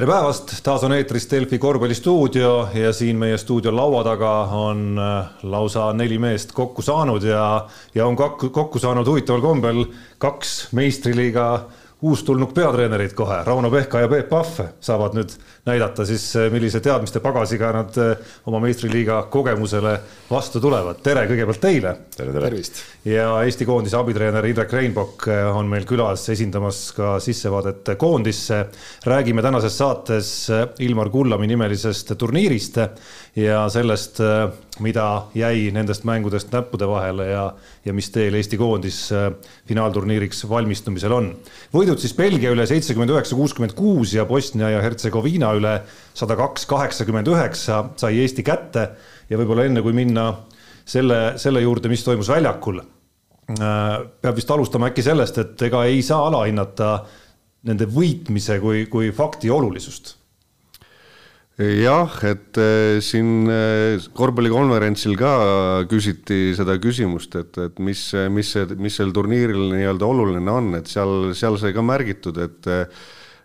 tere päevast, taas on eetris Delfi korvpallistuudio ja siin meie stuudio laua taga on äh, lausa neli meest kokku saanud ja, ja on kokku, kokku saanud huvitaval kombel kaks meistriliiga uustulnuk peatreenerid kohe, Rauno Pehka ja Peep Pahv saavad nüüd näidata siis, eh, millise teadmiste pagasiga nad eh, oma meistriliiga kogemusele vastu tulevad. tere kõigepealt teile. tere, tere. ja Eesti koondise abitreener Indrek Reinbok eh, on meil külas esindamas ka sissevaadet koondisse. räägime tänases saates Ilmar Kullami nimelisest turniirist ja sellest, mida jäi nendest mängudest näppude vahele ja, ja mis teel Eesti koondis finaalturniiriks valmistumisel on. võidud siis Belgia üle seitsekümmend üheksa, kuuskümmend kuus ja Bosnia ja Hertsegoviina üle sada kaks, kaheksakümmend üheksa sai Eesti kätte ja võib-olla enne kui minna selle, selle juurde, mis toimus väljakul, äh, peab vist alustama äkki sellest, et ega ei saa alahinnata nende võitmise kui, kui fakti olulisust jah, et äh, siin äh, korvpallikonverentsil ka küsiti seda küsimust, et, et mis, mis see, mis sel turniiril nii-öelda oluline on, et seal, seal sai ka märgitud, et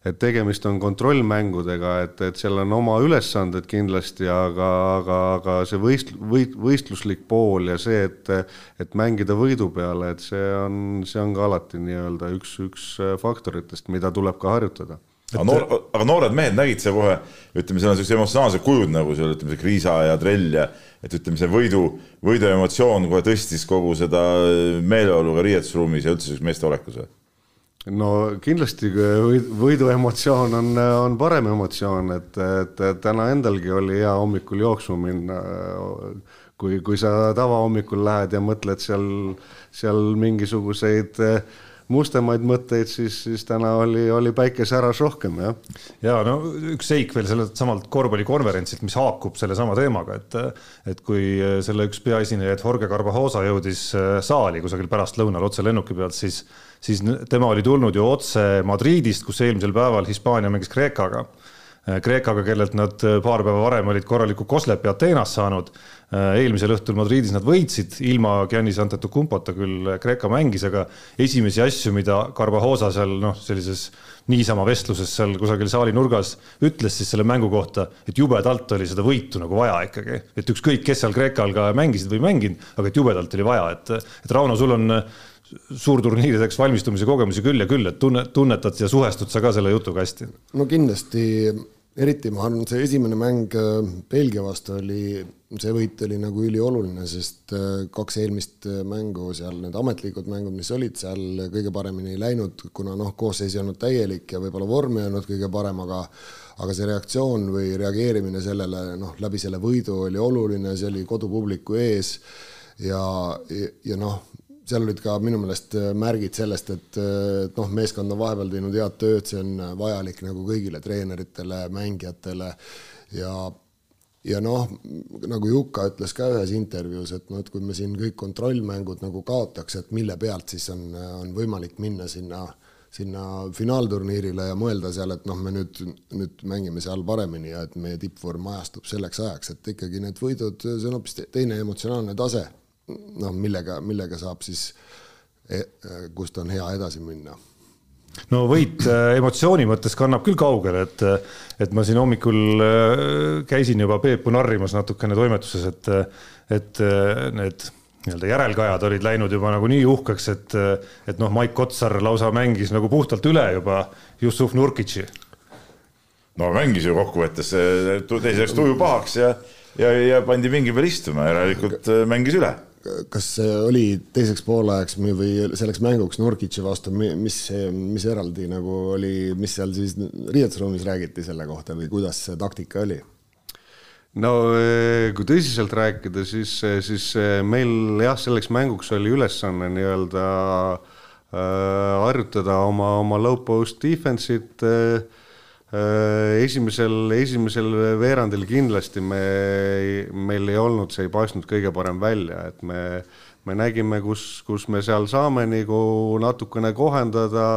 et tegemist on kontrollmängudega, et, et seal on oma ülesanded kindlasti, aga, aga, aga see võist-, võit-, võistluslik pool ja see, et, et mängida võidu peale, et see on, see on ka alati nii-öelda üks, üks faktoritest, mida tuleb ka harjutada aga noor, aga noored mehed nägid seal kohe, ütleme, seal on siuksed emotsionaalsed kujud nagu seal ütleme, see Kriisa ja Trell ja et ütleme, see võidu, võidu emotsioon kohe tõstis kogu seda meeleolu ka riietusruumis ja üldse siukse meeste olekuse no kindlasti võidu emotsioon on, on parem emotsioon, et, et täna endalgi oli hea hommikul jooksma minna. kui, kui sa tavahommikul lähed ja mõtled seal, seal mingisuguseid mustemaid mõtteid, siis, siis täna oli, oli päike säras rohkem, jah. ja no üks seik veel sellelt samalt korvpallikonverentsilt, mis haakub sellesama teemaga, et, et kui selle üks peaesinejaid Jorge Carvajosa jõudis saali kusagil pärastlõunal otse lennuki pealt, siis siis tema oli tulnud ju otse Madridist, kus eelmisel päeval Hispaania mängis Kreekaga. Äh, Kreekaga, kellelt nad äh, paar päeva varem olid korraliku koslepi Ateenas saanud. Äh, eelmisel õhtul Madridis nad võitsid, ilma Giannis Antetokounmpota küll Kreeka mängis, aga esimesi asju, mida Carvajosa seal noh, sellises niisama vestluses seal kusagil saali nurgas ütles siis selle mängu kohta, et jubedalt oli seda võitu nagu vaja ikkagi, et ükskõik, kes seal Kreekal ka mängisid või mänginud, aga et jubedalt oli vaja, et, et Rauno, sul on suurturniirideks valmistumise kogemusi küll ja küll, et tunne, tunnetad ja suhestud sa ka selle jutuga hästi? no kindlasti, eriti ma arvan, see esimene mäng äh, Belgia vastu oli, see võit oli nagu ülioluline, sest äh, kaks eelmist äh, mängu seal, need ametlikud mängud, mis olid seal, kõige paremini ei läinud, kuna noh, koosseis ei olnud täielik ja võib-olla vorm ei olnud kõige parem, aga aga see reaktsioon või reageerimine sellele, noh, läbi selle võidu oli oluline, see oli kodupubliku ees ja, ja, ja noh, seal olid ka minu meelest äh, märgid sellest, et, äh, et noh, meeskond on vahepeal teinud head tööd, see on äh, vajalik nagu kõigile treeneritele, mängijatele ja ja noh, nagu Juka ütles ka ühes intervjuus, et noh, et kui me siin kõik kontrollmängud nagu kaotaks, et mille pealt siis on, on võimalik minna sinna, sinna finaalturniirile ja mõelda seal, et noh, me nüüd, nüüd mängime seal paremini ja et meie tippvorm ajastub selleks ajaks, et ikkagi need võidud, see on hoopis teine emotsionaalne tase noh, millega, millega saab siis, e, kust on hea edasi minna no võit äh, emotsiooni mõttes kannab küll kaugele, et, et ma siin hommikul äh, käisin juba Peepu narrimas natukene toimetuses, et, et äh, need nii-öelda järelkajad olid läinud juba nagu nii uhkeks, et, et noh, Maik Kotsar lausa mängis nagu puhtalt üle juba Jussuf Nurkitši. no mängis ju kokkuvõttes, teiseks tuju pahaks ja, ja, ja pandi pingi peal istuma, järelikult mängis üle kas oli teiseks poolajaks või selleks mänguks Nurkitši vastu, mis, mis eraldi nagu oli, mis seal siis riietusruumis räägiti selle kohta või kuidas see taktika oli? no eh, kui tõsiselt rääkida, siis, siis eh, meil jah, selleks mänguks oli ülesanne nii-öelda äh, harjutada oma, oma low post defense'it äh, Äh, esimesel, esimesel veerandil kindlasti me, meil ei olnud, see ei paistnud kõige parem välja, et me, me nägime, kus, kus me seal saame nagu natukene kohendada.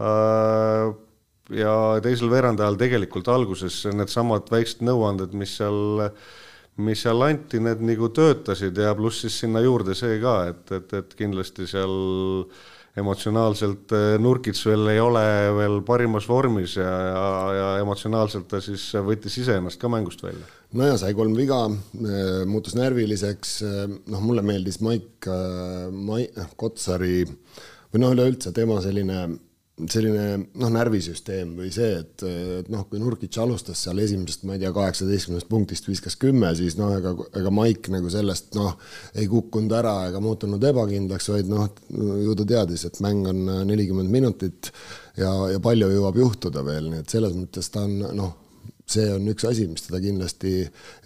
Äh, ja teisel veerandi ajal tegelikult alguses needsamad väiksed nõuanded, mis seal mis seal anti, need nagu töötasid ja pluss siis sinna juurde see ka, et, et, et kindlasti seal emotsionaalselt eh, Nurkits veel ei ole veel parimas vormis ja, ja, ja emotsionaalselt ta siis võttis iseennast ka mängust välja. no ja sai kolm viga, eh, muutus närviliseks, eh, noh, mulle meeldis Maik, Mai-, Kotsari või noh, üleüldse tema selline selline noh, närvisüsteem või see, et, et noh, kui Nurkic alustas seal esimesest, ma ei tea, kaheksateistkümnest punktist viskas kümme, siis noh, ega, ega Maik nagu sellest noh, ei kukkunud ära ega muutunud ebakindlaks, vaid noh, ju ta teadis, et mäng on nelikümmend minutit ja, ja palju jõuab juhtuda veel, nii et selles mõttes ta on noh see on üks asi, mis teda kindlasti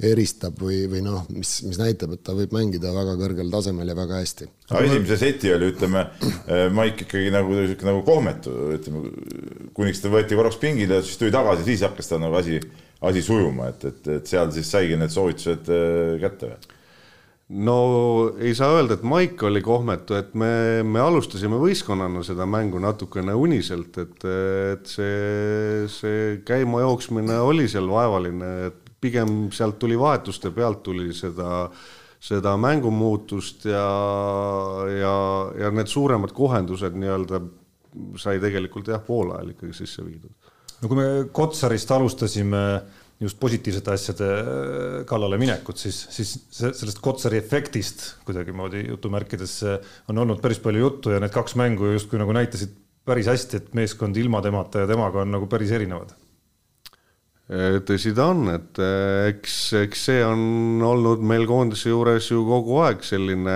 eristab või, või noh, mis, mis näitab, et ta võib mängida väga kõrgel tasemel ja väga hästi. aga esimese seti oli, ütleme, eh, Maik ikkagi nagu sihuke nagu kohmetu, ütleme, kuniks ta võeti korraks pingile, siis tuli tagasi, siis hakkas ta nagu asi, asi sujuma, et, et, et seal siis saigi need soovitused eh, kätte või? No ei saa öelda, et Maik oli kohmetu, et me, me alustasime võistkonnana seda mängu natukene uniselt, et, et see, see käimajooksmine oli seal vaevaline, et pigem sealt tuli vahetuste pealt tuli seda, seda mängumuutust ja, ja, ja need suuremad kohendused nii-öelda sai tegelikult jah, poolajal ikkagi sisse viidud. no kui me Kotsarist alustasime just positiivsete asjade äh, kallale minekut, siis, siis sellest Kotsari efektist kuidagimoodi jutumärkides äh, on olnud päris palju juttu ja need kaks mängu justkui nagu näitasid päris hästi, et meeskond ilma temata ja temaga on nagu päris erinevad. Äh, tõsi ta on, et eks, eks see on olnud meil koondise juures ju kogu aeg selline,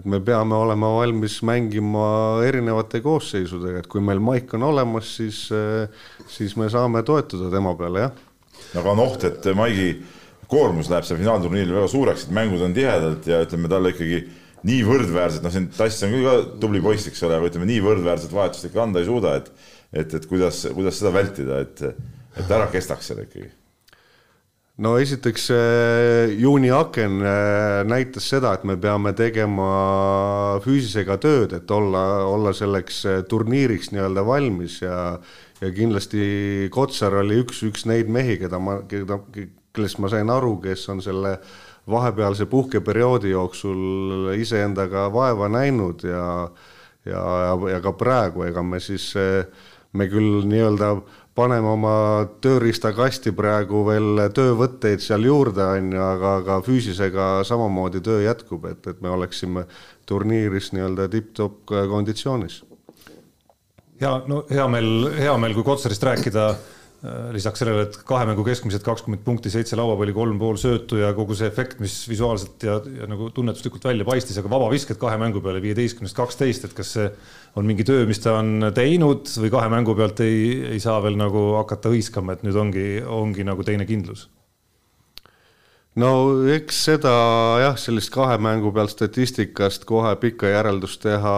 et me peame olema valmis mängima erinevate koosseisudega, et kui meil maik on olemas, siis, siis me saame toetuda tema peale, jah aga on oht, et Maigi koormus läheb seal finaalturniiril väga suureks, et mängud on tihedalt ja ütleme talle ikkagi nii võrdväärsed, noh, siin Tass on küll ka tubli poiss, eks ole, aga ütleme nii võrdväärset vahetust ikka anda ei suuda, et et, et kuidas, kuidas seda vältida, et, et ära kestaks seal ikkagi. No esiteks juuni aken äh, näitas seda, et me peame tegema füüsisega tööd, et olla, olla selleks äh, turniiriks nii-öelda valmis ja ja kindlasti Kotsar oli üks, üks neid mehi, keda ma, keda, kellest ma sain aru, kes on selle vahepealse puhkeperioodi jooksul iseendaga vaeva näinud ja ja, ja, ja ka praegu, ega me siis, me küll nii-öelda paneme oma tööriistakasti praegu veel töövõtteid seal juurde, on ju, aga, aga füüsisega samamoodi töö jätkub, et, et me oleksime turniiris nii-öelda tipp-topp konditsioonis hea, no hea meel, hea meel, kui Kotsarist rääkida äh, lisaks sellele, et kahe mängu keskmiselt kakskümmend punkti, seitse lauapalli, kolm pool söötu ja kogu see efekt, mis visuaalselt ja, ja nagu tunnetuslikult välja paistis, aga vabavisked kahe mängu peale viieteistkümnest kaksteist, et kas see on mingi töö, mis ta on teinud või kahe mängu pealt ei, ei saa veel nagu hakata hõiskama, et nüüd ongi, ongi nagu teine kindlus no eks seda jah, sellist kahe mängu pealt statistikast kohe pikka järeldust teha,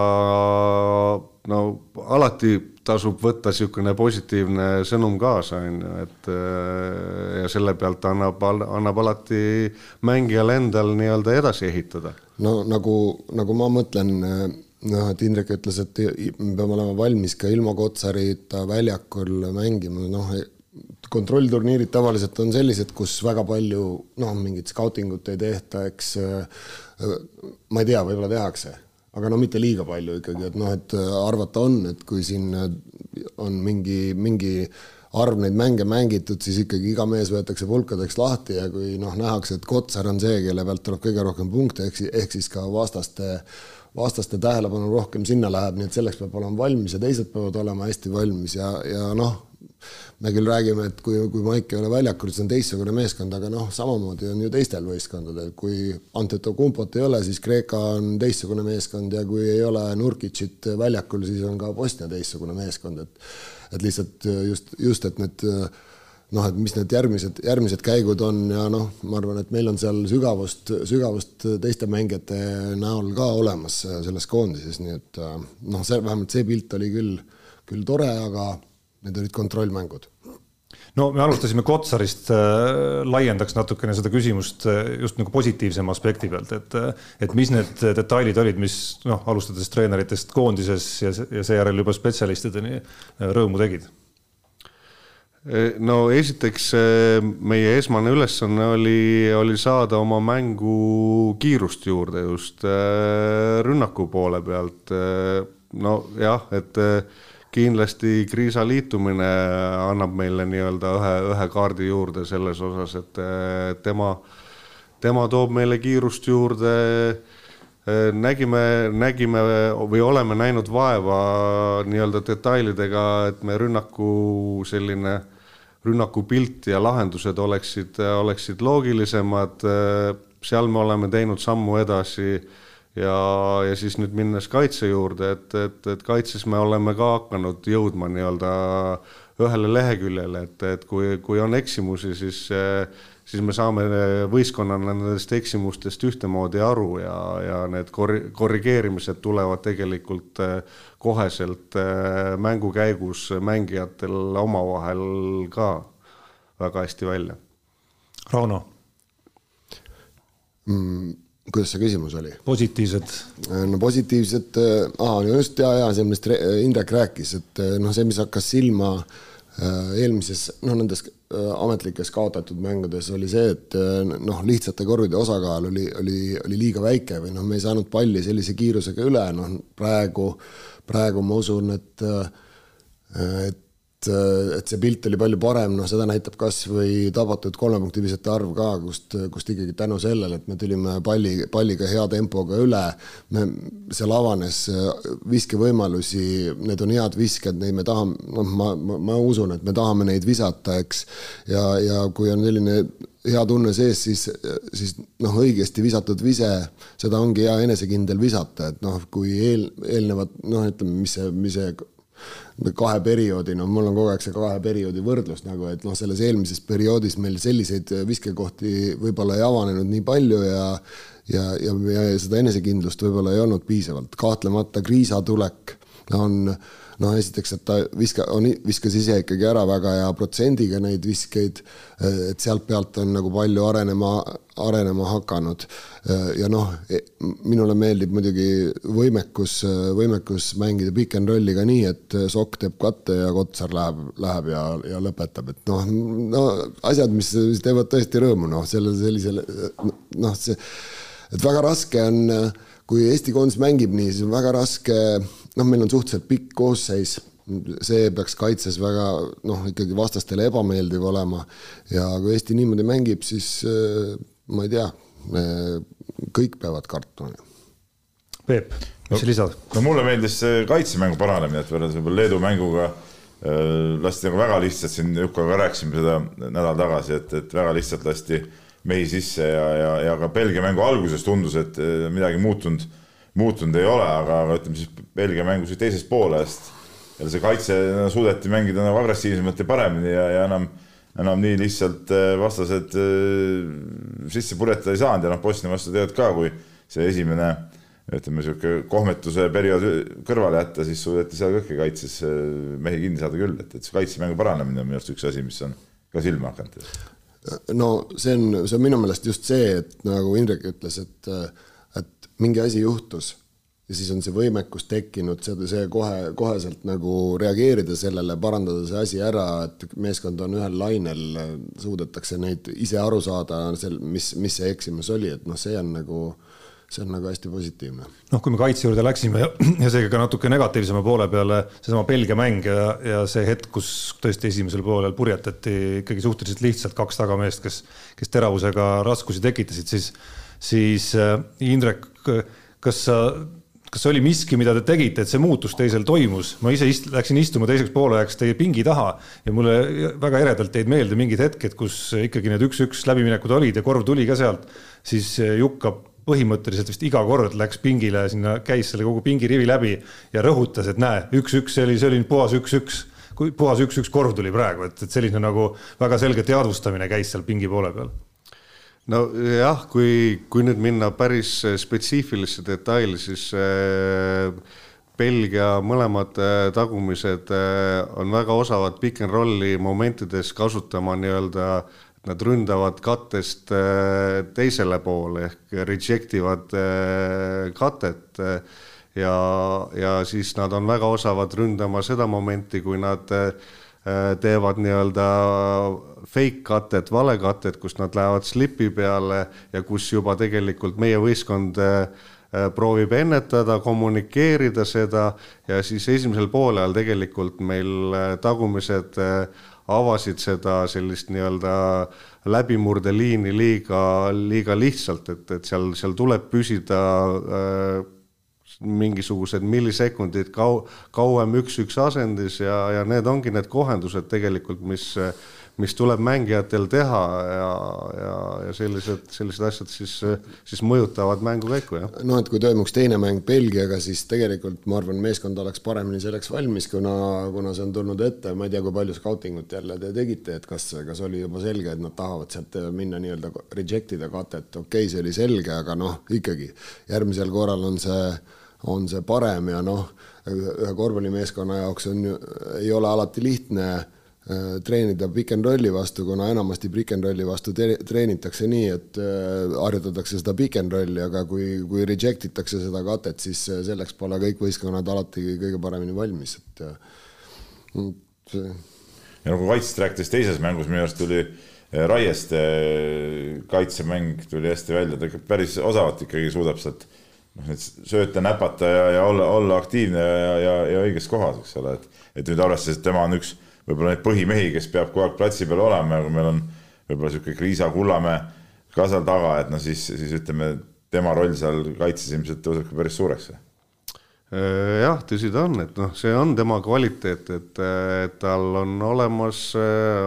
no alati tasub võtta niisugune positiivne sõnum kaasa, on ju, et ja selle pealt annab, annab alati mängijal endal nii-öelda edasi ehitada. no nagu, nagu ma mõtlen, noh, et Indrek ütles, et me peame olema valmis ka ilma Kotsarita väljakul mängima, noh, kontrollturniirid tavaliselt on sellised, kus väga palju noh, mingit skautingut ei tehta, eks ma ei tea, võib-olla tehakse, aga no mitte liiga palju ikkagi, et noh, et arvata on, et kui siin on mingi, mingi arv neid mänge mängitud, siis ikkagi iga mees võetakse pulkadeks lahti ja kui noh, nähakse, et Kotsar on see, kelle pealt tuleb kõige rohkem punkte, ehk siis, ehk siis ka vastaste vastaste tähelepanu rohkem sinna läheb, nii et selleks peab olema valmis ja teised peavad olema hästi valmis ja, ja noh, me küll räägime, et kui, kui Maik ei ole väljakul, siis on teistsugune meeskond, aga noh, samamoodi on ju teistel võistkondadel, kui Antetokounmpot ei ole, siis Kreeka on teistsugune meeskond ja kui ei ole Nurkicit väljakul, siis on ka Bosnia teistsugune meeskond, et et lihtsalt just, just, et need noh, et mis need järgmised, järgmised käigud on ja noh, ma arvan, et meil on seal sügavust, sügavust teiste mängijate näol ka olemas selles koondises, nii et noh, see vähemalt see pilt oli küll, küll tore, aga need olid kontrollmängud no me alustasime Kotsarist äh,, laiendaks natukene seda küsimust äh, just nagu positiivsema aspekti pealt, et, äh, et mis need detailid olid, mis noh, alustades treeneritest koondises ja, ja seejärel juba spetsialistideni äh, rõõmu tegid? no esiteks meie esmane ülesanne oli, oli saada oma mängu kiirust juurde just rünnaku poole pealt. nojah, et kindlasti Kriisa liitumine annab meile nii-öelda ühe, ühe kaardi juurde selles osas, et tema, tema toob meile kiirust juurde nägime, nägime või oleme näinud vaeva nii-öelda detailidega, et me rünnaku selline, rünnakupilt ja lahendused oleksid, oleksid loogilisemad. seal me oleme teinud sammu edasi ja, ja siis nüüd minnes kaitse juurde, et, et, et kaitses me oleme ka hakanud jõudma nii-öelda ühele leheküljele, et, et kui, kui on eksimusi, siis, siis me saame võistkonnana nendest eksimustest ühtemoodi aru ja, ja need kor-, korrigeerimised tulevad tegelikult koheselt mängu käigus mängijatel omavahel ka väga hästi välja. Rauno mm kuidas see küsimus oli? positiivsed. no positiivsed, aa, no just ja, ja see, millest Indrek rääkis, et noh, see, mis hakkas silma eelmises, noh, nendes ametlikes kaotatud mängudes oli see, et noh, lihtsate korvide osakaal oli, oli, oli liiga väike või noh, me ei saanud palli sellise kiirusega üle, noh praegu, praegu ma usun, et et et, et see pilt oli palju parem, noh, seda näitab kas või tabatud kolmepunktivisete arv ka, kust, kust ikkagi tänu sellele, et me tulime palli, palliga hea tempoga üle, me, seal avanes viskevõimalusi, need on head visked, neid me tahame, noh, ma, ma, ma usun, et me tahame neid visata, eks, ja, ja kui on selline hea tunne sees, siis, siis noh, õigesti visatud vise, seda ongi hea enesekindel visata, et noh, kui eel, eelnevad noh, ütleme, mis see, mis see kahe perioodi, no mul on kogu aeg see kahe perioodi võrdlus nagu, et noh, selles eelmises perioodis meil selliseid viskekohti võib-olla ei avanenud nii palju ja ja, ja, ja seda enesekindlust võib-olla ei olnud piisavalt, kahtlemata Kriisa tulek on noh, esiteks, et ta viska, on, viskas ise ikkagi ära väga hea protsendiga neid viskeid, et sealt pealt on nagu palju arenema, arenema hakanud. ja noh, e, minule meeldib muidugi võimekus, võimekus mängida pick and rolli ka nii, et Sokk teeb katte ja Kotsar läheb, läheb ja, ja lõpetab, et noh, no asjad, mis, teevad tõesti rõõmu, noh, selle, sellisele noh, see, et väga raske on, kui Eesti koondis mängib nii, siis on väga raske noh, meil on suhteliselt pikk koosseis, see peaks kaitses väga noh, ikkagi vastastele ebameeldiv olema ja kui Eesti niimoodi mängib, siis äh, ma ei tea, kõik peavad kartma. Peep, mis sa lisad? no mulle meeldis see kaitsemängu paranemine, et võrreldes võib-olla Leedu mänguga äh, lasti nagu väga lihtsalt, siin Jukaga rääkisime seda nädal tagasi, et, et väga lihtsalt lasti mehi sisse ja, ja, ja ka Belgia mängu alguses tundus, et äh, midagi muutunud muutunud ei ole, aga, aga ütleme siis Belgia mängus teisest poolest ja see kaitse suudeti mängida nagu agressiivsemalt ja paremini ja, ja enam, enam nii lihtsalt äh, vastased äh, sisse purjetada ei saanud ja noh, Bosnia vastu tead ka, kui see esimene ütleme, niisugune kohmetuse periood kõrvale jätta, siis suudeti seal kõiki kaitses äh, mehi kinni saada küll, et, et see kaitsemängu paranemine on minu arust üks asi, mis on ka silma hakanud. no see on, see on minu meelest just see, et nagu Indrek ütles, et mingi asi juhtus ja siis on see võimekus tekkinud, seda, see kohe, koheselt nagu reageerida sellele, parandada see asi ära, et meeskond on ühel lainel, suudetakse neid ise aru saada, sel, mis, mis see eksimus oli, et noh, see on nagu, see on nagu hästi positiivne. noh, kui me kaitse juurde läksime ja, ja seega ka natuke negatiivsema poole peale, seesama Belgia mäng ja, ja see hetk, kus tõesti esimesel poolel purjetati ikkagi suhteliselt lihtsalt kaks tagameest, kes, kes teravusega raskusi tekitasid, siis siis äh, Indrek, kas sa, kas oli miski, mida te tegite, et see muutus teisel toimus? ma ise ist, läksin istuma teiseks poolajaks teie pingi taha ja mulle väga eredalt jäid meelde mingid hetked, kus ikkagi need üks-üks läbiminekud olid ja korv tuli ka sealt, siis Jukka põhimõtteliselt vist iga kord läks pingile, sinna käis selle kogu pingirivi läbi ja rõhutas, et näe, üks-üks, see oli, see oli puhas üks-üks. Puhas üks-üks korv tuli praegu, et, et selline nagu väga selge teadvustamine käis seal pingi poole peal nojah, kui, kui nüüd minna päris spetsiifilisse detaili, siis äh, Belgia mõlemad äh, tagumised äh, on väga osavad pick and rolli momentides kasutama nii-öelda, nad ründavad kattest teisele poole ehk reject ivad katet ja, ja siis nad on väga osavad ründama seda momenti, kui nad teevad nii-öelda fake katet, valekatet, kus nad lähevad slipi peale ja kus juba tegelikult meie võistkond proovib ennetada, kommunikeerida seda ja siis esimesel poolel tegelikult meil tagumised avasid seda sellist nii-öelda läbimurdeliini liiga, liiga lihtsalt, et, et seal, seal tuleb püsida äh, mingisugused millisekundid kau-, kauem üks-üks asendis ja, ja need ongi need kohendused tegelikult, mis mis tuleb mängijatel teha ja, ja, ja sellised, sellised asjad siis, siis mõjutavad mängukäiku, jah. no et kui toimuks teine mäng Belgiaga, siis tegelikult ma arvan, meeskond oleks paremini selleks valmis, kuna, kuna see on tulnud ette, ma ei tea, kui palju scouting ut jälle te tegite, et kas, kas oli juba selge, et nad tahavad sealt minna nii-öelda reject ida katet, okei okay,, see oli selge, aga noh, ikkagi järgmisel korral on see on see parem ja noh, ühe korvpallimeeskonna jaoks on ju, ei ole alati lihtne äh, treenida pick and rolli vastu, kuna enamasti pick and rolli vastu treenitakse nii, et äh, harjutatakse seda pick and rolli, aga kui, kui reject itakse seda katet, siis äh, selleks pole kõik võistkonnad alati kõige paremini valmis, et see. ja nagu kaitsest rääkides teises mängus minu arust tuli Raieste kaitsemäng tuli hästi välja, ta ikka päris osavalt ikkagi suudab sealt noh, neid sööta, näpata ja, ja olla, olla aktiivne ja, ja, ja õiges kohas, eks ole, et, et nüüd arvestades, et tema on üks võib-olla neid põhimehi, kes peab kogu aeg platsi peal olema ja kui meil on võib-olla niisugune Kriisa Kullamäe ka seal taga, et noh, siis, siis ütleme, tema roll seal kaitses ilmselt tõuseb ka päris suureks. Äh, jah, tõsi ta on, et noh, see on tema kvaliteet, et, tal on olemas,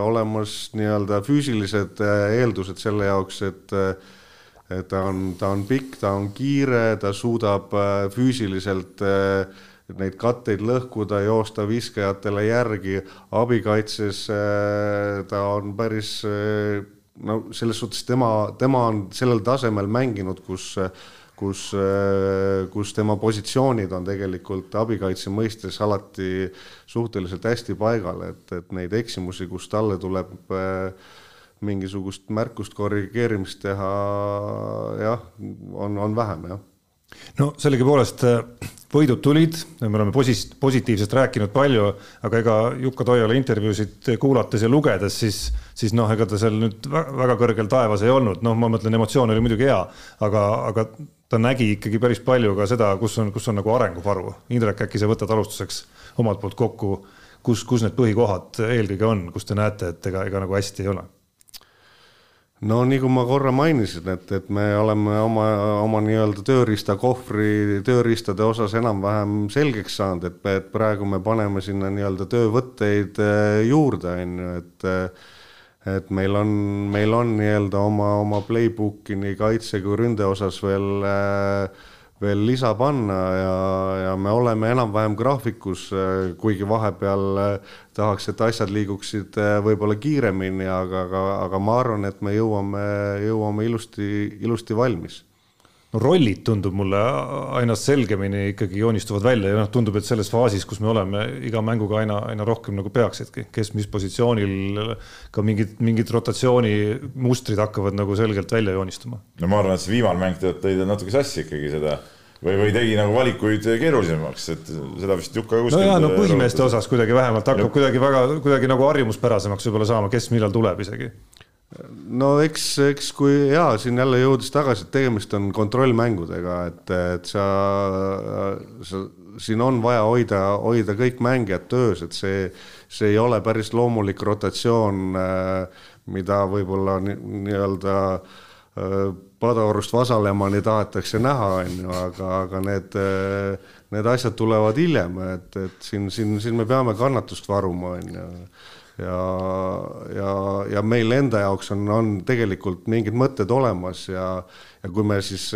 olemas nii-öelda füüsilised eeldused selle jaoks, et ta on, ta on pikk, ta on kiire, ta suudab äh, füüsiliselt äh, neid katteid lõhkuda, joosta viskajatele järgi, abikaitses äh, ta on päris no selles suhtes tema, tema on sellel tasemel mänginud, kus kus, kus tema positsioonid on tegelikult abikaitse mõistes alati suhteliselt hästi paigal, et, et neid eksimusi, kus talle tuleb äh, mingisugust märkust, korrigeerimist teha jah, on, on vähem jah. no sellegipoolest äh, võidud tulid, me oleme posi-, positiivsest rääkinud palju, aga ega Jukka Toiala intervjuusid kuulates ja lugedes, siis, siis noh, ega ta seal nüüd väga kõrgel taevas ei olnud, noh, ma mõtlen, emotsioon oli muidugi hea, aga, aga ta nägi ikkagi päris palju ka seda, kus on, kus on nagu arenguvaru. Indrek, äkki sa võtad alustuseks omalt poolt kokku, kus, kus need põhikohad eelkõige on, kus te näete, et ega, ega nagu hästi ei ole no nagu ma korra mainisin, et, et me oleme oma, oma nii-öelda tööriistakohvri tööriistade osas enam-vähem selgeks saanud, et, et praegu me paneme sinna nii-öelda töövõtteid eh, juurde, on ju, et et meil on, meil on nii-öelda oma, oma playbook'i nii kaitse kui ründe osas veel äh, veel lisa panna ja, ja me oleme enam-vähem graafikus, kuigi vahepeal eh, tahaks, et asjad liiguksid eh, võib-olla kiiremini, aga, aga, aga ma arvan, et me jõuame, jõuame ilusti, ilusti valmis rollid tundub mulle aina selgemini ikkagi joonistuvad välja ja noh, tundub, et selles faasis, kus me oleme iga mänguga aina, aina rohkem nagu peaksidki, kes mis positsioonil, ka mingid, mingid rotatsioonimustrid hakkavad nagu selgelt välja joonistuma. no ma arvan, et see viimane mäng tõi natuke sassi ikkagi seda või, või tegi nagu valikuid keerulisemaks, et seda vist Jukka kuskil. no jaa, no põhimeeste osas kuidagi vähemalt hakkab ja. kuidagi väga, kuidagi nagu harjumuspärasemaks võib-olla saama, kes millal tuleb isegi no eks, eks kui jaa, siin jälle jõudes tagasi, et tegemist on kontrollmängudega, et, et sa, sa, siin on vaja hoida, hoida kõik mängijad töös, et see, see ei ole päris loomulik rotatsioon, mida võib-olla nii-öelda Padaorust Vasalemani tahetakse näha, on ju, aga, aga need, need asjad tulevad hiljem, et, et siin, siin, siin me peame kannatust varuma, on ju ja, ja, ja meil enda jaoks on, on tegelikult mingid mõtted olemas ja, ja kui me siis,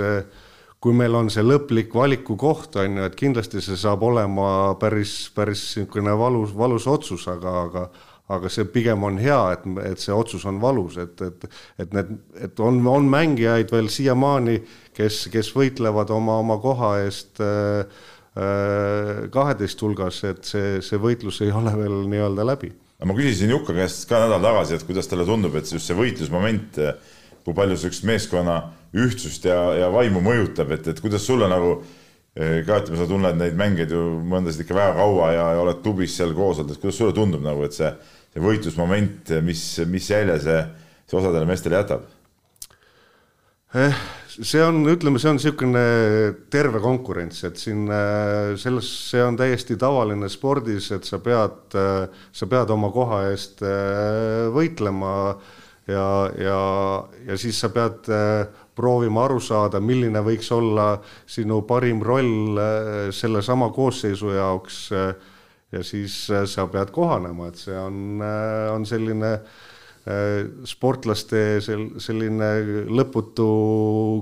kui meil on see lõplik valikukoht, on ju, et kindlasti see saab olema päris, päris niisugune valus, valus otsus, aga, aga aga see pigem on hea, et, et see otsus on valus, et, et, et need, et on, on mängijaid veel siiamaani, kes, kes võitlevad oma, oma koha eest äh, äh, kaheteist hulgas, et see, see võitlus ei ole veel nii-öelda läbi ma küsisin Jukka käest ka nädal tagasi, et kuidas talle tundub, et just see võitlusmoment, kui palju sihukest meeskonna ühtsust ja, ja vaimu mõjutab, et, et kuidas sulle nagu ka ütleme, sa tunned neid mängeid ju mõndasid ikka väga kaua ja, ja oled klubis seal koos olnud, et kuidas sulle tundub nagu, et see, see võitlusmoment, mis, mis jälje see, see osadele meestele jätab? Eh, see on, ütleme, see on niisugune terve konkurents, et siin äh, selles, see on täiesti tavaline spordis, et sa pead, äh, sa pead oma koha eest äh, võitlema ja, ja, ja siis sa pead proovima aru saada, milline võiks olla sinu parim roll sellesama koosseisu jaoks. ja siis sa pead kohanema, et see on, on selline äh, sportlaste sel-, selline lõputu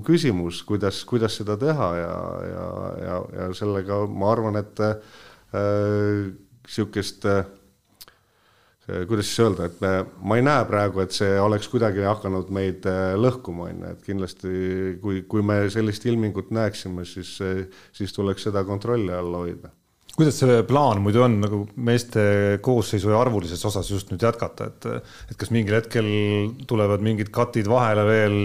küsimus, kuidas, kuidas seda teha ja, ja, ja, ja sellega ma arvan, et äh, äh, kuidas siis öelda, et me, ma ei näe praegu, et see oleks kuidagi hakanud meid äh, lõhkuma, on ju, et kindlasti kui, kui me sellist ilmingut näeksime, siis, siis tuleks seda kontrolli all hoida kuidas see plaan muidu on nagu meeste koosseisu ja arvulises osas just nüüd jätkata, et, et kas mingil hetkel tulevad mingid katid vahele veel,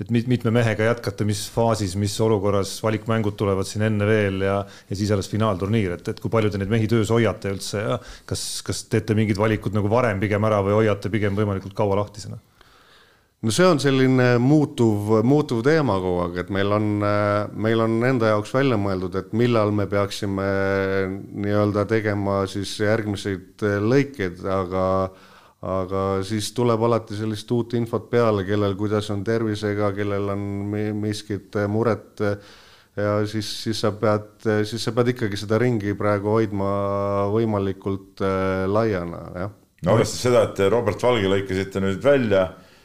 et mitme mehega jätkata, mis faasis, mis olukorras, valikmängud tulevad siin enne veel ja, ja siis alles finaalturniir, et, et kui palju te neid mehi töös hoiate üldse ja kas, kas teete mingid valikud nagu varem pigem ära või hoiate pigem võimalikult kaua lahtisena? No see on selline muutuv, muutuv teema kogu aeg, et meil on, meil on enda jaoks välja mõeldud, et millal me peaksime nii-öelda tegema siis järgmiseid lõikeid, aga aga siis tuleb alati sellist uut infot peale, kellel kuidas on tervisega, kellel on miskit muret ja siis, siis sa pead, siis sa pead ikkagi seda ringi praegu hoidma võimalikult laiana, jah. no arvestades seda, et Robert Valge lõikasite nüüd välja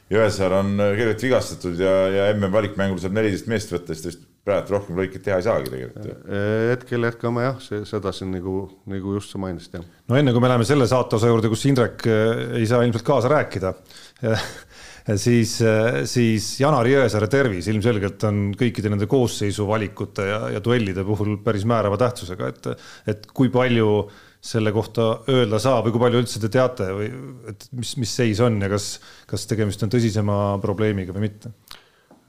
Jõesaar on äh, kergelt vigastatud ja, ja MM valikmängul saab neliteist meest võtta, siis ta vist praegu rohkem lõikeid teha ei saagi tegelikult. Äh, hetkel jätkame jah, see, seda siin nagu, nagu just sa mainisid, jah. no enne kui me läheme selle saate osa juurde, kus Indrek äh, ei saa ilmselt kaasa rääkida siis, siis Janar Jõesaare tervis ilmselgelt on kõikide nende koosseisu valikute ja, ja duellide puhul päris määrava tähtsusega, et, et kui palju äh, selle kohta öelda saab või kui palju üldse te teate või et mis, mis seis on ja kas, kas tegemist on tõsisema probleemiga või mitte?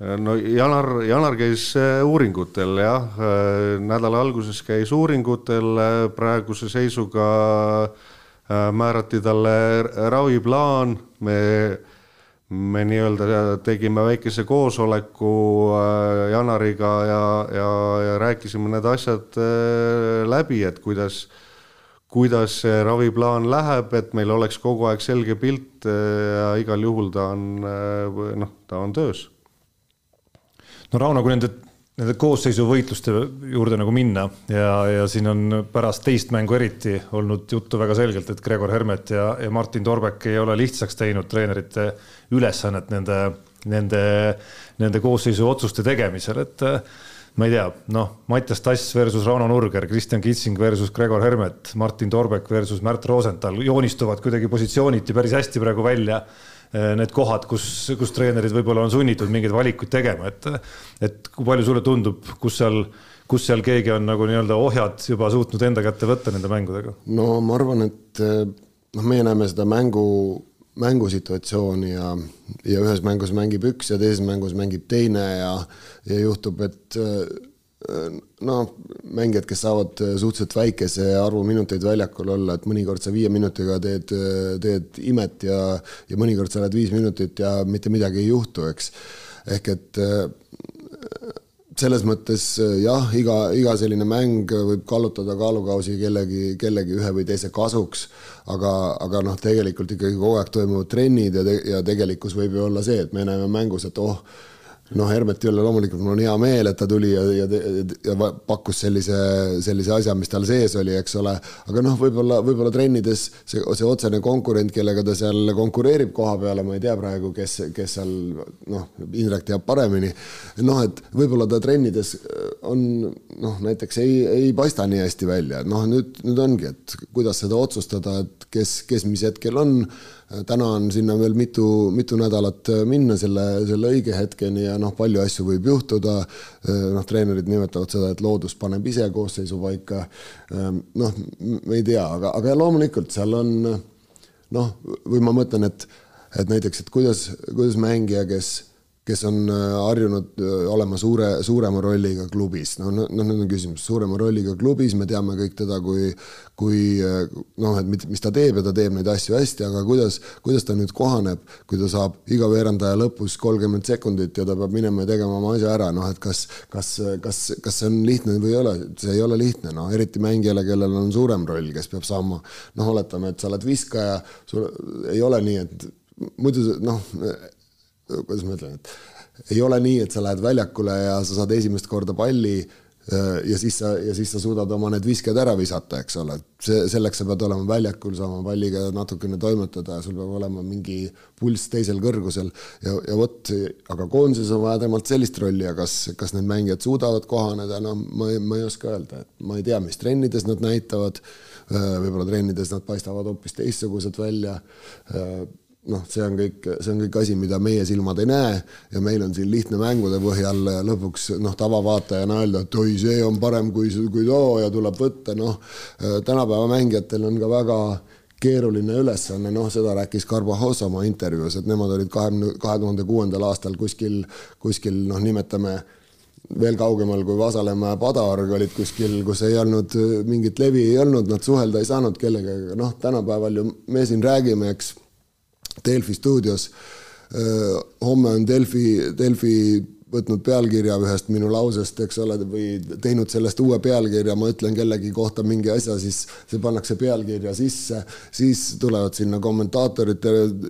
no Janar, Janar käis äh, uuringutel jah, äh, nädala alguses käis uuringutel, äh, praeguse seisuga määrati talle raviplaan, me me nii-öelda tegime väikese koosoleku Janariga ja, ja, ja rääkisime need asjad läbi, et kuidas kuidas see raviplaan läheb, et meil oleks kogu aeg selge pilt äh, ja igal juhul ta on äh, noh, ta on töös. no Rauno, kui nende, nende koosseisuvõitluste juurde nagu minna ja, ja siin on pärast teist mängu eriti olnud juttu väga selgelt, et Gregor Hermet ja, ja Martin Torbek ei ole lihtsaks teinud treenerite ülesannet nende, nende, nende koosseisu otsuste tegemisel, et ma ei tea, noh, Mattias Tass versus Rauno Nurger, Kristjan Kitsing versus Gregor Hermet, Martin Torbek versus Märt Rosenthal joonistuvad kuidagi positsiooniti päris hästi praegu välja. Eh, need kohad, kus, kus treenerid võib-olla on sunnitud mingeid valikuid tegema, et, et kui palju sulle tundub, kus seal, kus seal keegi on nagu nii-öelda ohjad juba suutnud enda kätte võtta nende mängudega? no ma arvan, et eh, noh, meie näeme seda mängu mängusituatsiooni ja, ja ühes mängus mängib üks ja teises mängus mängib teine ja, ja juhtub, et no mängijad, kes saavad suhteliselt väikese arvu minuteid väljakul olla, et mõnikord sa viie minutiga teed, teed imet ja, ja mõnikord sa oled viis minutit ja mitte midagi ei juhtu, eks. ehk et selles mõttes jah, iga, iga selline mäng võib kallutada kaalukausi kellegi, kellegi ühe või teise kasuks, aga, aga noh, tegelikult ikkagi kogu aeg toimuvad trennid ja te,, ja tegelikkus võib ju olla see, et me näeme mängus, et oh, noh, Hermeti üle loomulikult mul on hea meel, et ta tuli ja, ja, ja pakkus sellise, sellise asja, mis tal sees oli, eks ole. aga noh, võib-olla, võib-olla trennides see, see otsene konkurent, kellega ta seal konkureerib koha peale, ma ei tea praegu, kes, kes seal noh, Indrek teab paremini. noh, et võib-olla ta trennides on noh, näiteks ei, ei paista nii hästi välja, et noh, nüüd, nüüd ongi, et kuidas seda otsustada, et kes, kes mis hetkel on täna on sinna veel mitu, mitu nädalat minna selle, selle õige hetkeni ja noh, palju asju võib juhtuda. noh, treenerid nimetavad seda, et loodus paneb ise koosseisu paika. noh, me ei tea, aga, aga loomulikult seal on noh, või ma mõtlen, et, et näiteks, et kuidas, kuidas mängija, kes kes on harjunud olema suure, suurema rolliga klubis, no, noh, nüüd on küsimus, suurema rolliga klubis, me teame kõik teda kui, kui noh, et mis ta teeb ja ta teeb neid asju hästi, aga kuidas, kuidas ta nüüd kohaneb, kui ta saab iga veerandaja lõpus kolmkümmend sekundit ja ta peab minema ja tegema oma asja ära, noh et kas, kas, kas, kas see on lihtne või ei ole, see ei ole lihtne, noh eriti mängijale, kellel on suurem roll, kes peab saama, noh, oletame, et sa oled viskaja, sul ei ole nii, et muidu noh, kuidas ma ütlen, et ei ole nii, et sa lähed väljakule ja sa saad esimest korda palli äh, ja siis sa, ja siis sa suudad oma need visked ära visata, eks ole, see, selleks sa pead olema väljakul, saama palliga natukene toimetada ja sul peab olema mingi pulss teisel kõrgusel. Ja, ja vot, aga koondises on vaja temalt sellist rolli ja kas, kas need mängijad suudavad kohaneda, no ma, ma ei oska öelda, et ma ei tea, mis trennides nad näitavad, äh, võib-olla trennides nad paistavad hoopis teistsugused välja. Äh, noh, see on kõik, see on kõik asi, mida meie silmad ei näe ja meil on siin lihtne mängude põhjal lõpuks noh, tavavaatajana öelda, et oi, see on parem kui, kui too ja tuleb võtta, noh. tänapäeva mängijatel on ka väga keeruline ülesanne, noh, seda rääkis Carvajos oma intervjuus, et nemad olid kahekümne, kahe tuhande kuuendal aastal kuskil, kuskil noh, nimetame veel kaugemal kui Vasalemma ja Padaorg olid kuskil, kus ei olnud mingit levi ei olnud, nad suhelda ei saanud kellegagi, noh, tänapäeval ju me siin räägime, eks Delfi stuudios. homme on Delfi, Delfi võtnud pealkirja ühest minu lausest, eks ole, või teinud sellest uue pealkirja, ma ütlen kellegi kohta mingi asja, siis see pannakse pealkirja sisse, siis tulevad sinna kommentaatorid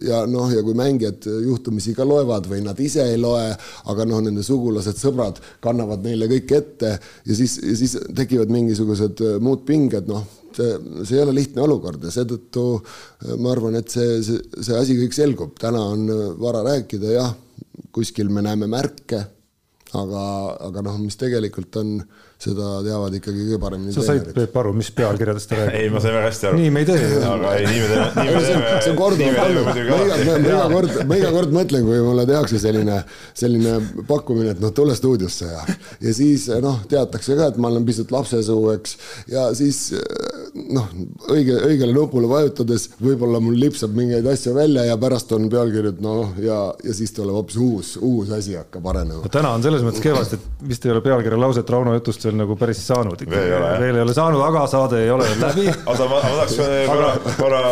ja noh, ja kui mängijad juhtumisi ka loevad või nad ise ei loe, aga noh, nende sugulased, sõbrad kannavad neile kõik ette ja siis, ja siis tekivad mingisugused muud pinged, noh see, see ei ole lihtne olukord ja seetõttu äh, ma arvan, et see, see, see asi kõik selgub, täna on äh, vara rääkida, jah, kuskil me näeme märke, aga, aga noh, mis tegelikult on seda teavad ikkagi kõige paremini. sa said, Peep, aru, mis pealkirjadest ta räägib? ei, ma sain väga hästi aru. nii me ei tee. aga ei, nii me teeme, nii me teeme. see on korduvalt olnud, ma iga, ma iga kord, ma iga kord mõtlen, kui mulle tehakse selline, selline pakkumine, et noh, tule stuudiosse ja, ja siis noh, teatakse ka, et ma olen pisut lapsesuu, eks, ja siis noh, õige, õigele nupule vajutades võib-olla mul lipsab mingeid asju välja ja pärast on pealkirjad noh, ja, ja siis tuleb hoopis uus, uus asi hakkab arenema. täna on selles mõttes kehvasti, et vist ei ole pealkirja lauset Rauno jutust veel nagu päris saanud. veel ei ole saanud, aga saade ei ole veel läbi. oota, ma, ma tahaks korra, korra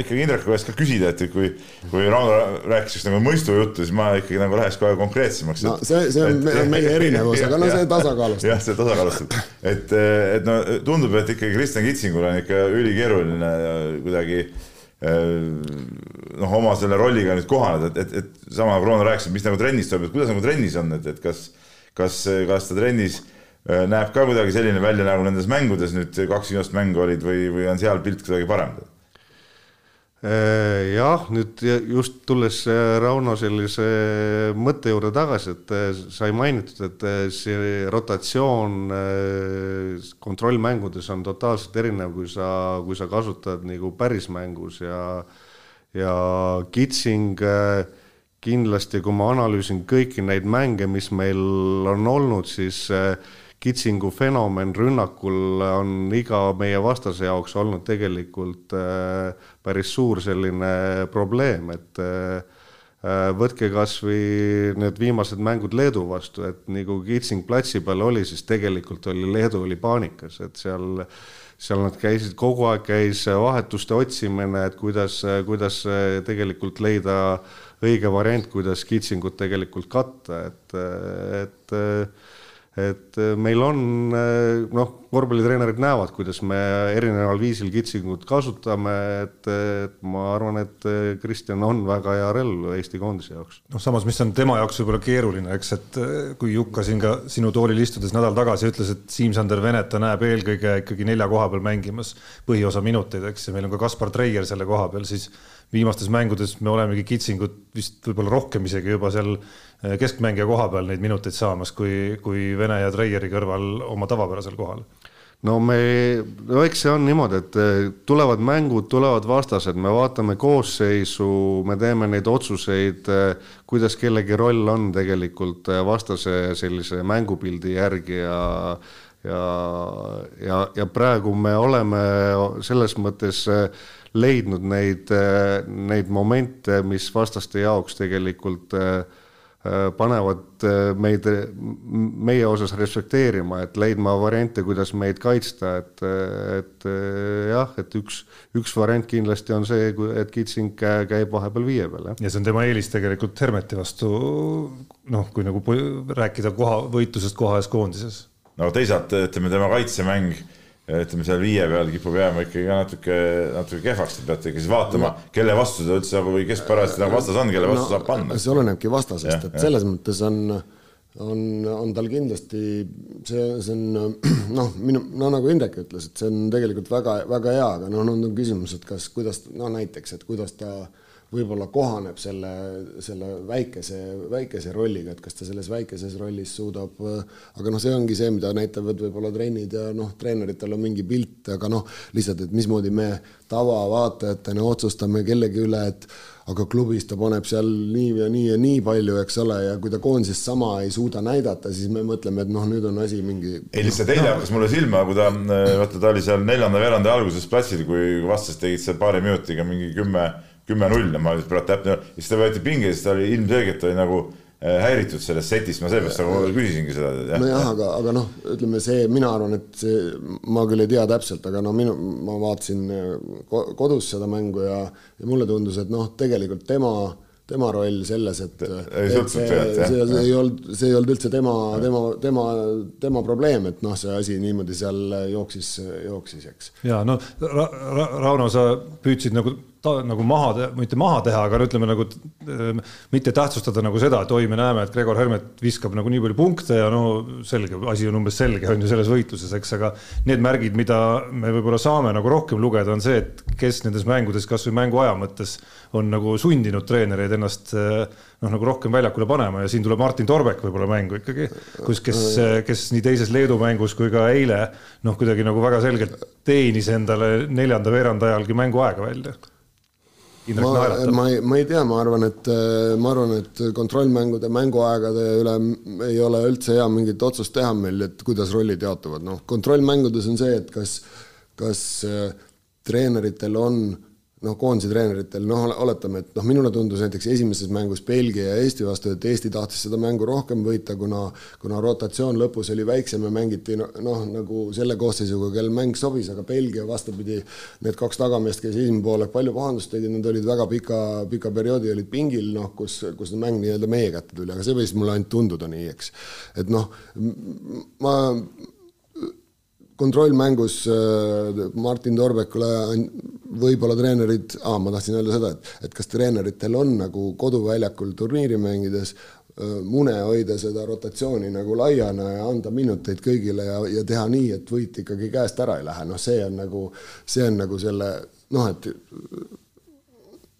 ikkagi Indreku käest ka küsida, et kui, kui Rauno rääkis just nagu mõistujuttu, siis ma ikkagi nagu läheks kohe konkreetsemaks. no see, see on et, meie erinevus, aga no see tasakaalustab. jah, see tasakaalustab, et, et no tundub, et ikkagi Kristjan Kitsingul on ikka ülikeeruline kuidagi noh, oma selle rolliga nüüd kohaneda, et, et, et sama Bruno rääkis, et mis nagu trennis toimub, et kuidas nagu trennis on, et, et kas, kas, kas ta trennis Äh, näeb ka kuidagi selline välja, nagu nendes mängudes nüüd kaks viimast mängu olid või, või on seal pilt kuidagi parem? Äh, jah, nüüd just tulles äh, Rauno sellise mõtte juurde tagasi, et sai mainitud, et see rotatsioon kontrollmängudes on totaalselt erinev, kui sa, kui sa kasutad nagu pärismängus ja ja Kitsing kindlasti, kui ma analüüsin kõiki neid mänge, mis meil on olnud, siis äh, kitsingu fenomen rünnakul on iga meie vastase jaoks olnud tegelikult äh, päris suur selline probleem, et äh, äh, võtke kas või need viimased mängud Leedu vastu, et nii kui Kitsing platsi peal oli, siis tegelikult oli Leedu oli paanikas, et seal seal nad käisid, kogu aeg käis vahetuste otsimine, et kuidas, kuidas tegelikult leida õige variant, kuidas kitsingut tegelikult katta, et, et et äh, meil on äh, noh, korvpallitreenerid näevad, kuidas me erineval viisil kitsingut kasutame, et, et ma arvan, et äh, Kristjan on väga hea relv Eesti koondise jaoks. noh, samas, mis on tema jaoks võib-olla keeruline, eks, et kui Jukka siin ka sinu toolil istudes nädal tagasi ütles, et Siim-Sander Venet ta näeb eelkõige ikkagi nelja koha peal mängimas põhiosa minuteid, eks, ja meil on ka Kaspar Treier selle koha peal, siis viimastes mängudes me olemegi kitsingut vist võib-olla rohkem isegi juba seal eh, keskmängija koha peal neid minuteid saamas, kui, kui Vene ja Treieri kõrval oma tavapärasel kohal. No me, no eks see on niimoodi, et eh, tulevad mängud, tulevad vastased, me vaatame koosseisu, me teeme neid otsuseid, eh, kuidas kellegi roll on tegelikult vastase sellise mängupildi järgi ja ja, ja, ja praegu me oleme selles mõttes äh, leidnud neid, neid momente, mis vastaste jaoks tegelikult äh, Äh, panevad meid, meie osas respekteerima, et leidma variante, kuidas meid kaitsta, et, et jah, et üks, üks variant kindlasti on see, et Kitsing käib vahepeal viie peal, jah. ja see on tema eelis tegelikult Hermeti vastu, noh, kui nagu rääkida koha, võitlusest koha ees koondises. no teisalt ütleme, tema kaitsemäng ütleme seal viie peal kipub jääma ikkagi natuke, natuke kehvaks, te peate ikka siis vaatama no., kelle vastu ta üldse nagu või kes parajasti nagu vastas on, kelle vastu no, saab panna. see olenebki vastasest, et selles mõttes on, on, on tal kindlasti see, see on noh, minu, no nagu Indrek ütles, et see on tegelikult väga-väga hea, aga noh, on küsimus, et kas, kuidas, no näiteks, et kuidas ta võib-olla kohaneb selle, selle väikese, väikese rolliga, et kas ta selles väikeses rollis suudab, aga noh, see ongi see, mida näitavad võib-olla trennid ja noh, treeneritel on mingi pilt, aga noh, lihtsalt, et mismoodi me tavavaatajatena otsustame kellegi üle, et aga klubis ta paneb seal nii ja nii ja nii palju, eks ole, ja kui ta koondises sama ei suuda näidata, siis me mõtleme, et noh, nüüd on asi mingi. ei, lihtsalt eile hakkas mulle silma, kui ta, vaata, ta oli seal neljanda veerandi alguses platsil, kui vastased tegid seal paari minutiga mingi kümme kümme-null ja ma praegu täpne, siis ta võeti pinge, siis ta oli ilmselgelt oli nagu äh, häiritud sellest setist, ma seepärast nagu küsisingi seda. nojah, aga, aga noh, ütleme see, mina arvan, et see, ma küll ei tea täpselt, aga no minu, ma vaatasin äh, kodus seda mängu ja, ja mulle tundus, et noh, tegelikult tema tema roll selles, et, et see, see, see ei olnud, see ei olnud üldse tema, tema, tema, tema probleem, et noh, see asi niimoodi seal jooksis, jooksis, eks. ja no Ra Ra Rauno, sa püüdsid nagu ta nagu maha, mitte maha teha, aga ütleme nagu mitte tähtsustada nagu seda, et oi, me näeme, et Gregor Hermet viskab nagu nii palju punkte ja no selge, asi on umbes selge, on ju selles võitluses, eks, aga need märgid, mida me võib-olla saame nagu rohkem lugeda, on see, et kes nendes mängudes kasvõi mänguaja mõttes on nagu sundinud treenereid ennast noh, nagu rohkem väljakule panema ja siin tuleb Martin Torbek võib-olla mängu ikkagi, kus, kes, kes nii teises Leedu mängus kui ka eile noh, kuidagi nagu väga selgelt teenis endale neljanda veerand ajalgi mänguaega välja Indrek ma, naeratab. ma ei, ma ei tea, ma arvan, et ma arvan, et kontrollmängude mänguaegade üle ei ole üldse hea mingit otsust teha meil, et kuidas rollid jaotuvad, noh, kontrollmängudes on see, et kas, kas äh, treeneritel on noh, koondise treeneritel, noh, oletame, et noh, minule tundus näiteks esimeses mängus Belgia ja Eesti vastu, et Eesti tahtis seda mängu rohkem võita, kuna, kuna rotatsioon lõpus oli väiksem ja mängiti noh, nagu selle koosseisuga, kel mäng sobis, aga Belgia vastupidi, need kaks tagameest, kes esimene poolek palju pahandust tegid, nad olid väga pika, pika perioodi olid pingil, noh, kus, kus mäng nii-öelda meie kätte tuli, aga see võis mulle ainult tunduda nii, eks. et noh, ma kontrollmängus äh, Martin Torbekule võib-olla treenerid ah,, ma tahtsin öelda seda, et, et kas treeneritel on nagu koduväljakul turniiri mängides äh, mune hoida seda rotatsiooni nagu laiana ja anda minuteid kõigile ja, ja teha nii, et võit ikkagi käest ära ei lähe, noh, see on nagu, see on nagu selle noh, et.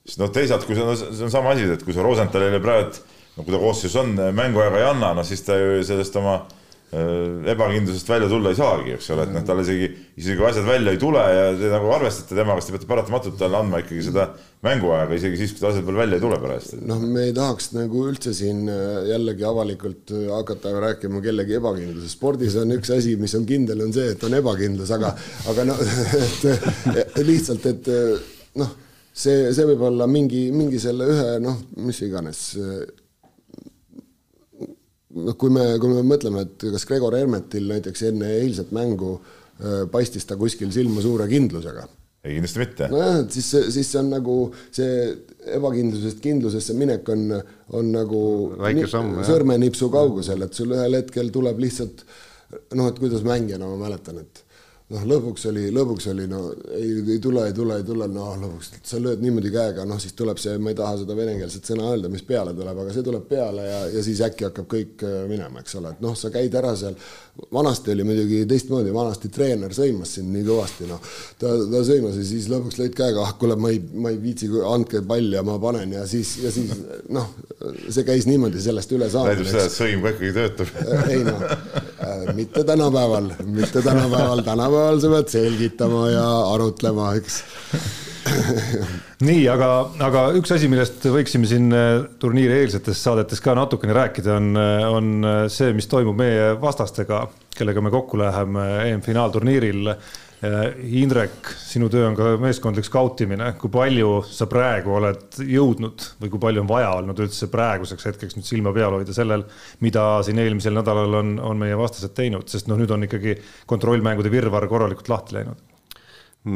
siis noh, teisalt, kui see on, see on sama asi, et kui sa Rosenthalile praegu, no kui ta koosseisus on, mänguaega ei anna, no siis ta ju sellest oma Äh, ebakindlusest välja tulla ei saagi, eks ole, et noh, tal isegi, isegi kui asjad välja ei tule ja te nagu arvestate temaga, siis te peate paratamatult talle andma ikkagi seda mänguaega, isegi siis, kui ta asjad veel välja ei tule pärast. noh, me ei tahaks nagu üldse siin äh, jällegi avalikult äh, hakata rääkima kellegi ebakindlusest. spordis on üks asi, mis on kindel, on see, et on ebakindlus, aga, aga noh, et lihtsalt, et noh, see, see võib olla mingi, mingi selle ühe noh, mis iganes noh, kui me, kui me mõtleme, et kas Gregor Hermetil näiteks enne eilset mängu äh, paistis ta kuskil silma suure kindlusega? ei, kindlasti mitte. nojah, et siis, siis see on nagu see ebakindlusest kindlusesse minek on, on nagu sõrmenipsu kaugusel, et sul ühel hetkel tuleb lihtsalt noh, et kuidas mängijana ma mäletan, et noh, lõpuks oli, lõpuks oli no ei, ei tule, ei tule, ei tule, noh lõpuks sa lööd niimoodi käega, noh siis tuleb see, ma ei taha seda venekeelset sõna öelda, mis peale tuleb, aga see tuleb peale ja, ja siis äkki hakkab kõik äh, minema, eks ole, et noh, sa käid ära seal. vanasti oli muidugi teistmoodi, vanasti treener sõimas sind nii kõvasti, noh. ta, ta sõimas ja siis lõpuks lõid käega, ah kuule, ma ei, ma ei viitsi, andke pall ja ma panen ja siis, ja siis noh, see käis niimoodi sellest üle saada. näitab seda, et sõim ka ikkagi töötab. ei noh, äh, mitte tänapäeval, mitte tänapäeval, tänapäeval tänapäeval sa pead selgitama ja arutlema, eks nii, aga, aga üks asi, millest võiksime siin äh, turniiri eelsetes saadetes ka natukene rääkida, on, äh, on äh, see, mis toimub meie vastastega, kellega me kokku läheme EM-finaalturniiril. Indrek, sinu töö on ka meeskondlik skautimine, kui palju sa praegu oled jõudnud või kui palju on vaja olnud üldse praeguseks hetkeks nüüd silma peal hoida sellel, mida siin eelmisel nädalal on, on meie vastased teinud, sest noh, nüüd on ikkagi kontrollmängude virvarr korralikult lahti läinud.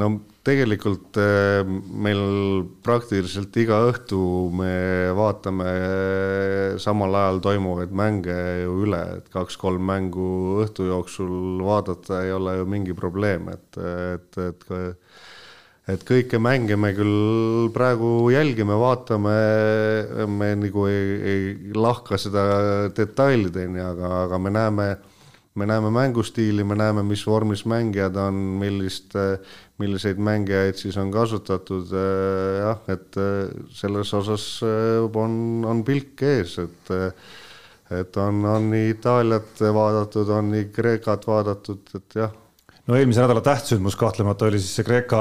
No tegelikult eh, meil praktiliselt iga õhtu me vaatame eh, samal ajal toimuvaid mänge ju üle, et kaks-kolm mängu õhtu jooksul vaadata ei ole ju mingi probleem, et, et, et et kõiki mänge me küll praegu jälgime, vaatame, me nagu ei, ei lahka seda detailideni, aga, aga me näeme me näeme mängustiili, me näeme, mis vormis mängijad on, millist, milliseid mängijaid siis on kasutatud, jah, et selles osas on, on pilk ees, et et on, on nii Itaaliat vaadatud, on nii Kreekat vaadatud, et jah. no eelmise nädala tähtsündmus kahtlemata oli siis see Kreeka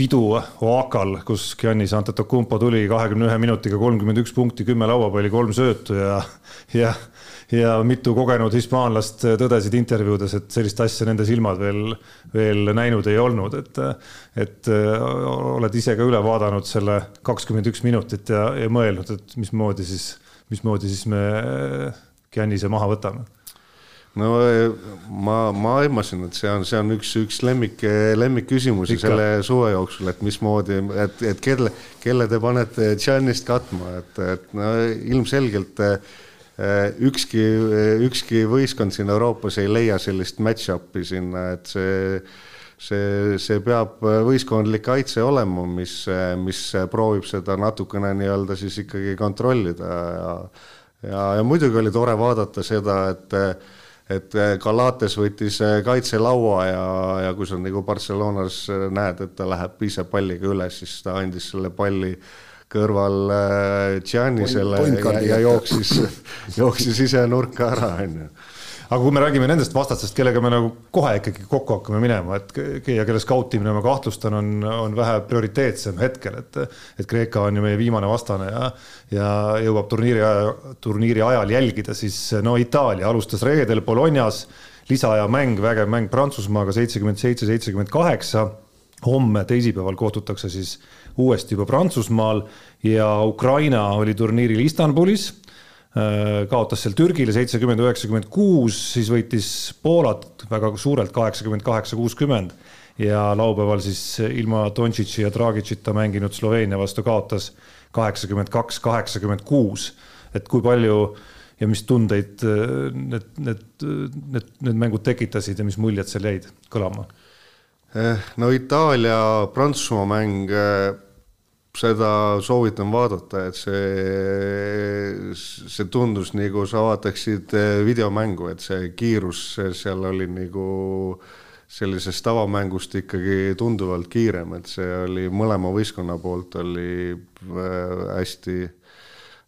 pidu Oakal, kus Giannis Antetokounmpo tuli kahekümne ühe minutiga kolmkümmend üks punkti, kümme lauapalli, kolm söötu ja, ja ja mitu kogenud hispaanlast tõdesid intervjuudes, et sellist asja nende silmad veel, veel näinud ei olnud, et, et oled ise ka üle vaadanud selle kakskümmend üks minutit ja, ja mõelnud, et mismoodi siis, mismoodi siis me Giannise maha võtame? No ma, ma aimasin, et see on, see on üks, üks lemmik, lemmikküsimusi selle suve jooksul, et mismoodi, et, et kelle, kelle te panete Giannist katma, et, et no ilmselgelt äh, Äh, ükski, ükski võistkond siin Euroopas ei leia sellist match-up'i sinna, et see, see, see peab võistkondlik kaitse olema, mis, mis proovib seda natukene nii-öelda siis ikkagi kontrollida. Ja ja, ja muidugi oli tore vaadata seda, et et Galates võttis kaitselaua ja, ja kui sa nagu Barcelonas näed, et ta läheb ise palliga üles, siis ta andis selle palli äh, kõrval äh, Giannisele ja, ja jooksis, jooksis ise nurka ära, onju. aga kui me räägime nendest vastastest, kellega me nagu kohe ikkagi kokku hakkame minema, et ja kelle skautimine, ma kahtlustan, on, on vähe prioriteetsem hetkel, et et Kreeka on ju meie viimane vastane ja ja jõuab turniiri, turniiri ajal jälgida, siis no Itaalia alustas reedel Bolognas, lisaaja mäng, vägev mäng Prantsusmaaga seitsekümmend seitse, seitsekümmend kaheksa. Homme, teisipäeval kohtutakse siis uuesti juba Prantsusmaal ja Ukraina oli turniiril Istanbulis äh, kaotas seal Türgile seitsekümmend, üheksakümmend kuus, siis võitis Poolat väga suurelt kaheksakümmend kaheksa, kuuskümmend ja laupäeval siis ilma Dontšitši ja Dragicita mänginud Sloveenia vastu kaotas kaheksakümmend kaks, kaheksakümmend kuus. et kui palju ja mis tundeid äh, need, need, need, need mängud tekitasid ja mis muljed seal jäid kõlama? Eh, no Itaalia-Prantsusmaa mäng, eh, seda soovitan vaadata, et see, see tundus nagu sa vaataksid eh, videomängu, et see kiirus seal oli nagu sellisest tavamängust ikkagi tunduvalt kiirem, et see oli mõlema võistkonna poolt oli hästi,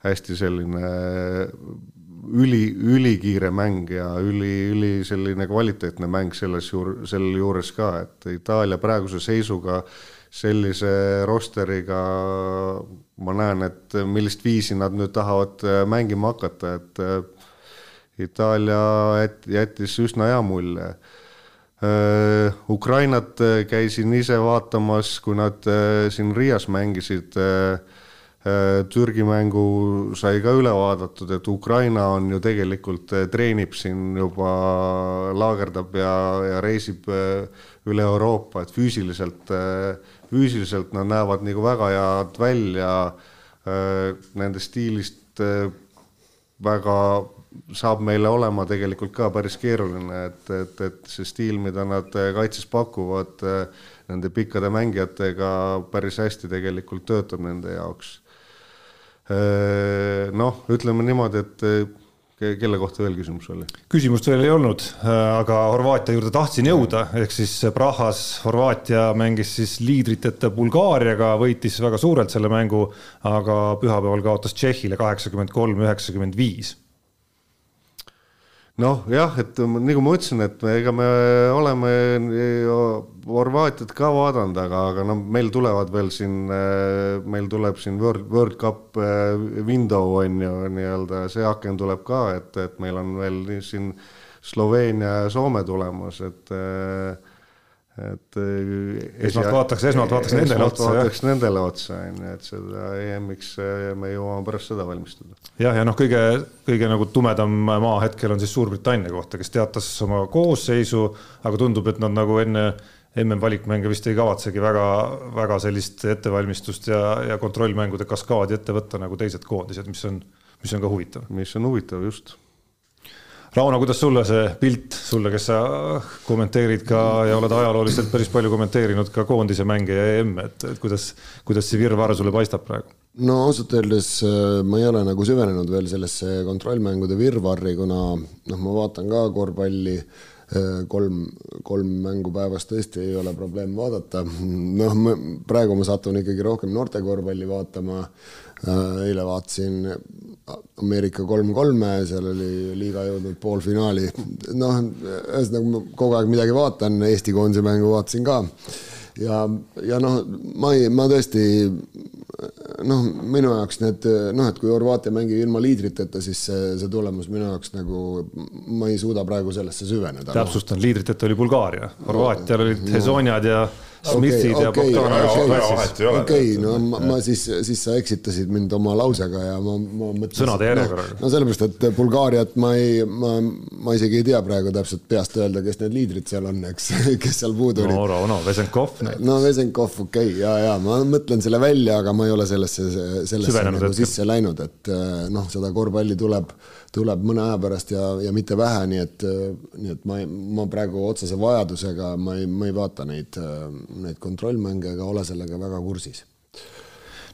hästi selline üli, ülikiire mäng ja üli, üli selline kvaliteetne mäng selles juur-, selle juures ka, et Itaalia praeguse seisuga sellise rosteriga ma näen, et millist viisi nad nüüd tahavad äh, mängima hakata, et äh, Itaalia jättis üsna hea mulje. Äh, Ukrainat käisin ise vaatamas, kui nad siin Riias mängisid Türgi mängu sai ka üle vaadatud, et Ukraina on ju tegelikult, treenib siin juba, laagerdab ja, ja reisib üle Euroopa, et füüsiliselt, füüsiliselt nad näevad nagu väga head välja. Nende stiilist väga saab meile olema tegelikult ka päris keeruline, et, et, et see stiil, mida nad kaitses pakuvad nende pikkade mängijatega päris hästi tegelikult töötab nende jaoks Äh, noh, ütleme niimoodi, et äh, kelle kohta veel küsimus oli? küsimust veel ei olnud, äh, aga Horvaatia juurde tahtsin jõuda, ehk siis Prahas Horvaatia mängis siis liidriteta Bulgaariaga, võitis väga suurelt selle mängu, aga pühapäeval kaotas Tšehhile kaheksakümmend kolm, üheksakümmend viis noh, jah, et nagu ma ütlesin, et ega me oleme Horvaatiat ka vaadanud, aga, aga no meil tulevad veel siin, meil tuleb siin World, World Cup eh, window on ju nii-öelda, see aken tuleb ka, et, et meil on veel siin Sloveenia ja Soome tulemas, et et esmalt vaataks, esmalt vaataks nendele otsa. vaataks nendele otsa, on ju, et seda EM-iks me jõuame pärast seda valmistuda. jah, ja noh, kõige, kõige nagu tumedam maa hetkel on siis Suurbritannia kohta, kes teatas oma koosseisu, aga tundub, et nad nagu enne MM-valikmänge vist ei kavatsegi väga, väga sellist ettevalmistust ja, ja kontrollmängude kaskaadi ette võtta nagu teised koondised, mis on, mis on ka huvitav. mis on huvitav, just Rauno, kuidas sulle see pilt, sulle, kes sa kommenteerid ka ja oled ajalooliselt päris palju kommenteerinud ka koondise mänge ja EM-e, et, et kuidas, kuidas see virvarr sulle paistab praegu? no ausalt öeldes äh, ma ei ole nagu süvenenud veel sellesse kontrollmängude virvarri, kuna noh, ma vaatan ka korvpalli äh, kolm, kolm mängu päevas tõesti ei ole probleem vaadata. noh, praegu ma satun ikkagi rohkem noortekorvpalli vaatama. Äh, eile vaatasin Ameerika kolm-kolme, seal oli liiga jõudnud poolfinaali. noh, ühesõnaga ma kogu aeg midagi vaatan, Eesti koondise mängu vaatasin ka. ja, ja noh, ma ei, ma tõesti noh, minu jaoks need noh, et kui Horvaatia mängib ilma liidriteta, siis see, see tulemus minu jaoks nagu ma ei suuda praegu sellesse süveneda. täpsustan, liidriteta oli Bulgaaria, Horvaatial olid Hezonjad ja no Smithid okay, ja okay, Bogdanovic klassis. okei, no ma, ma siis, siis sa eksitasid mind oma lausega ja ma, ma mõtlesin. sõnade järjekorraga no,. no sellepärast, et Bulgaariat ma ei, ma, ma isegi ei tea praegu täpselt peast öelda, kes need liidrid seal on, eks, kes seal puudu olid. no, no, no Vesenkov näiteks. no Vesenkov, okei okay,, ja, ja ma mõtlen selle välja, aga ma ei ole sellesse, sellesse nagu sisse läinud, et noh, seda korvpalli tuleb tuleb mõne aja pärast ja, ja mitte vähe, nii et, nii et ma, ma praegu otsese vajadusega ma ei, ma ei vaata neid, neid kontrollmänge ega ole sellega väga kursis.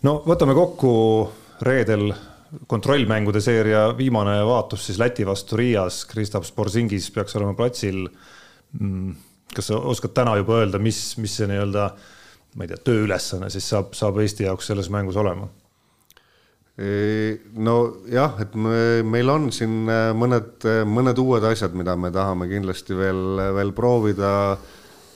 no võtame kokku reedel kontrollmängude seeria viimane vaatus siis Läti vastu Riias, Kristaps Borsingis peaks olema platsil. Mm, kas sa oskad täna juba öelda, mis, mis see nii-öelda, ma ei tea, tööülesanne siis saab, saab Eesti jaoks selles mängus olema? Nojah, et me, meil on siin äh, mõned, äh, mõned uued asjad, mida me tahame kindlasti veel, veel proovida.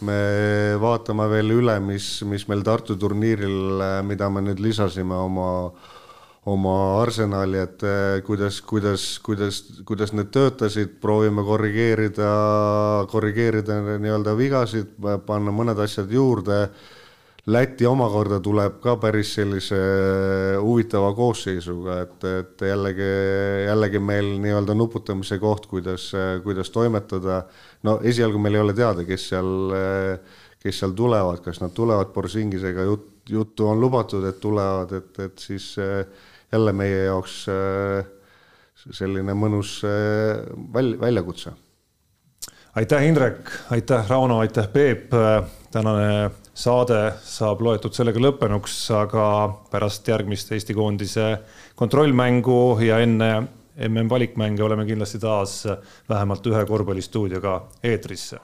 me vaatame veel üle, mis, mis meil Tartu turniiril, äh, mida me nüüd lisasime oma, oma arsenali, et kuidas, kuidas, kuidas, kuidas need töötasid, proovime korrigeerida, korrigeerida nii-öelda vigasid, panna mõned asjad juurde Läti omakorda tuleb ka päris sellise huvitava koosseisuga, et, et jällegi, jällegi meil nii-öelda nuputamise koht, kuidas, kuidas toimetada. no esialgu meil ei ole teada, kes seal, kes seal tulevad, kas nad tulevad Borsingisega, jutt, juttu on lubatud, et tulevad, et, et siis jälle meie jaoks selline mõnus väl-, väljakutse. aitäh, Indrek, aitäh, Rauno, aitäh, Peep, tänane saade saab loetud sellega lõppenuks, aga pärast järgmist Eesti koondise kontrollmängu ja enne MM valikmänge oleme kindlasti taas vähemalt ühe korvpallistuudioga eetrisse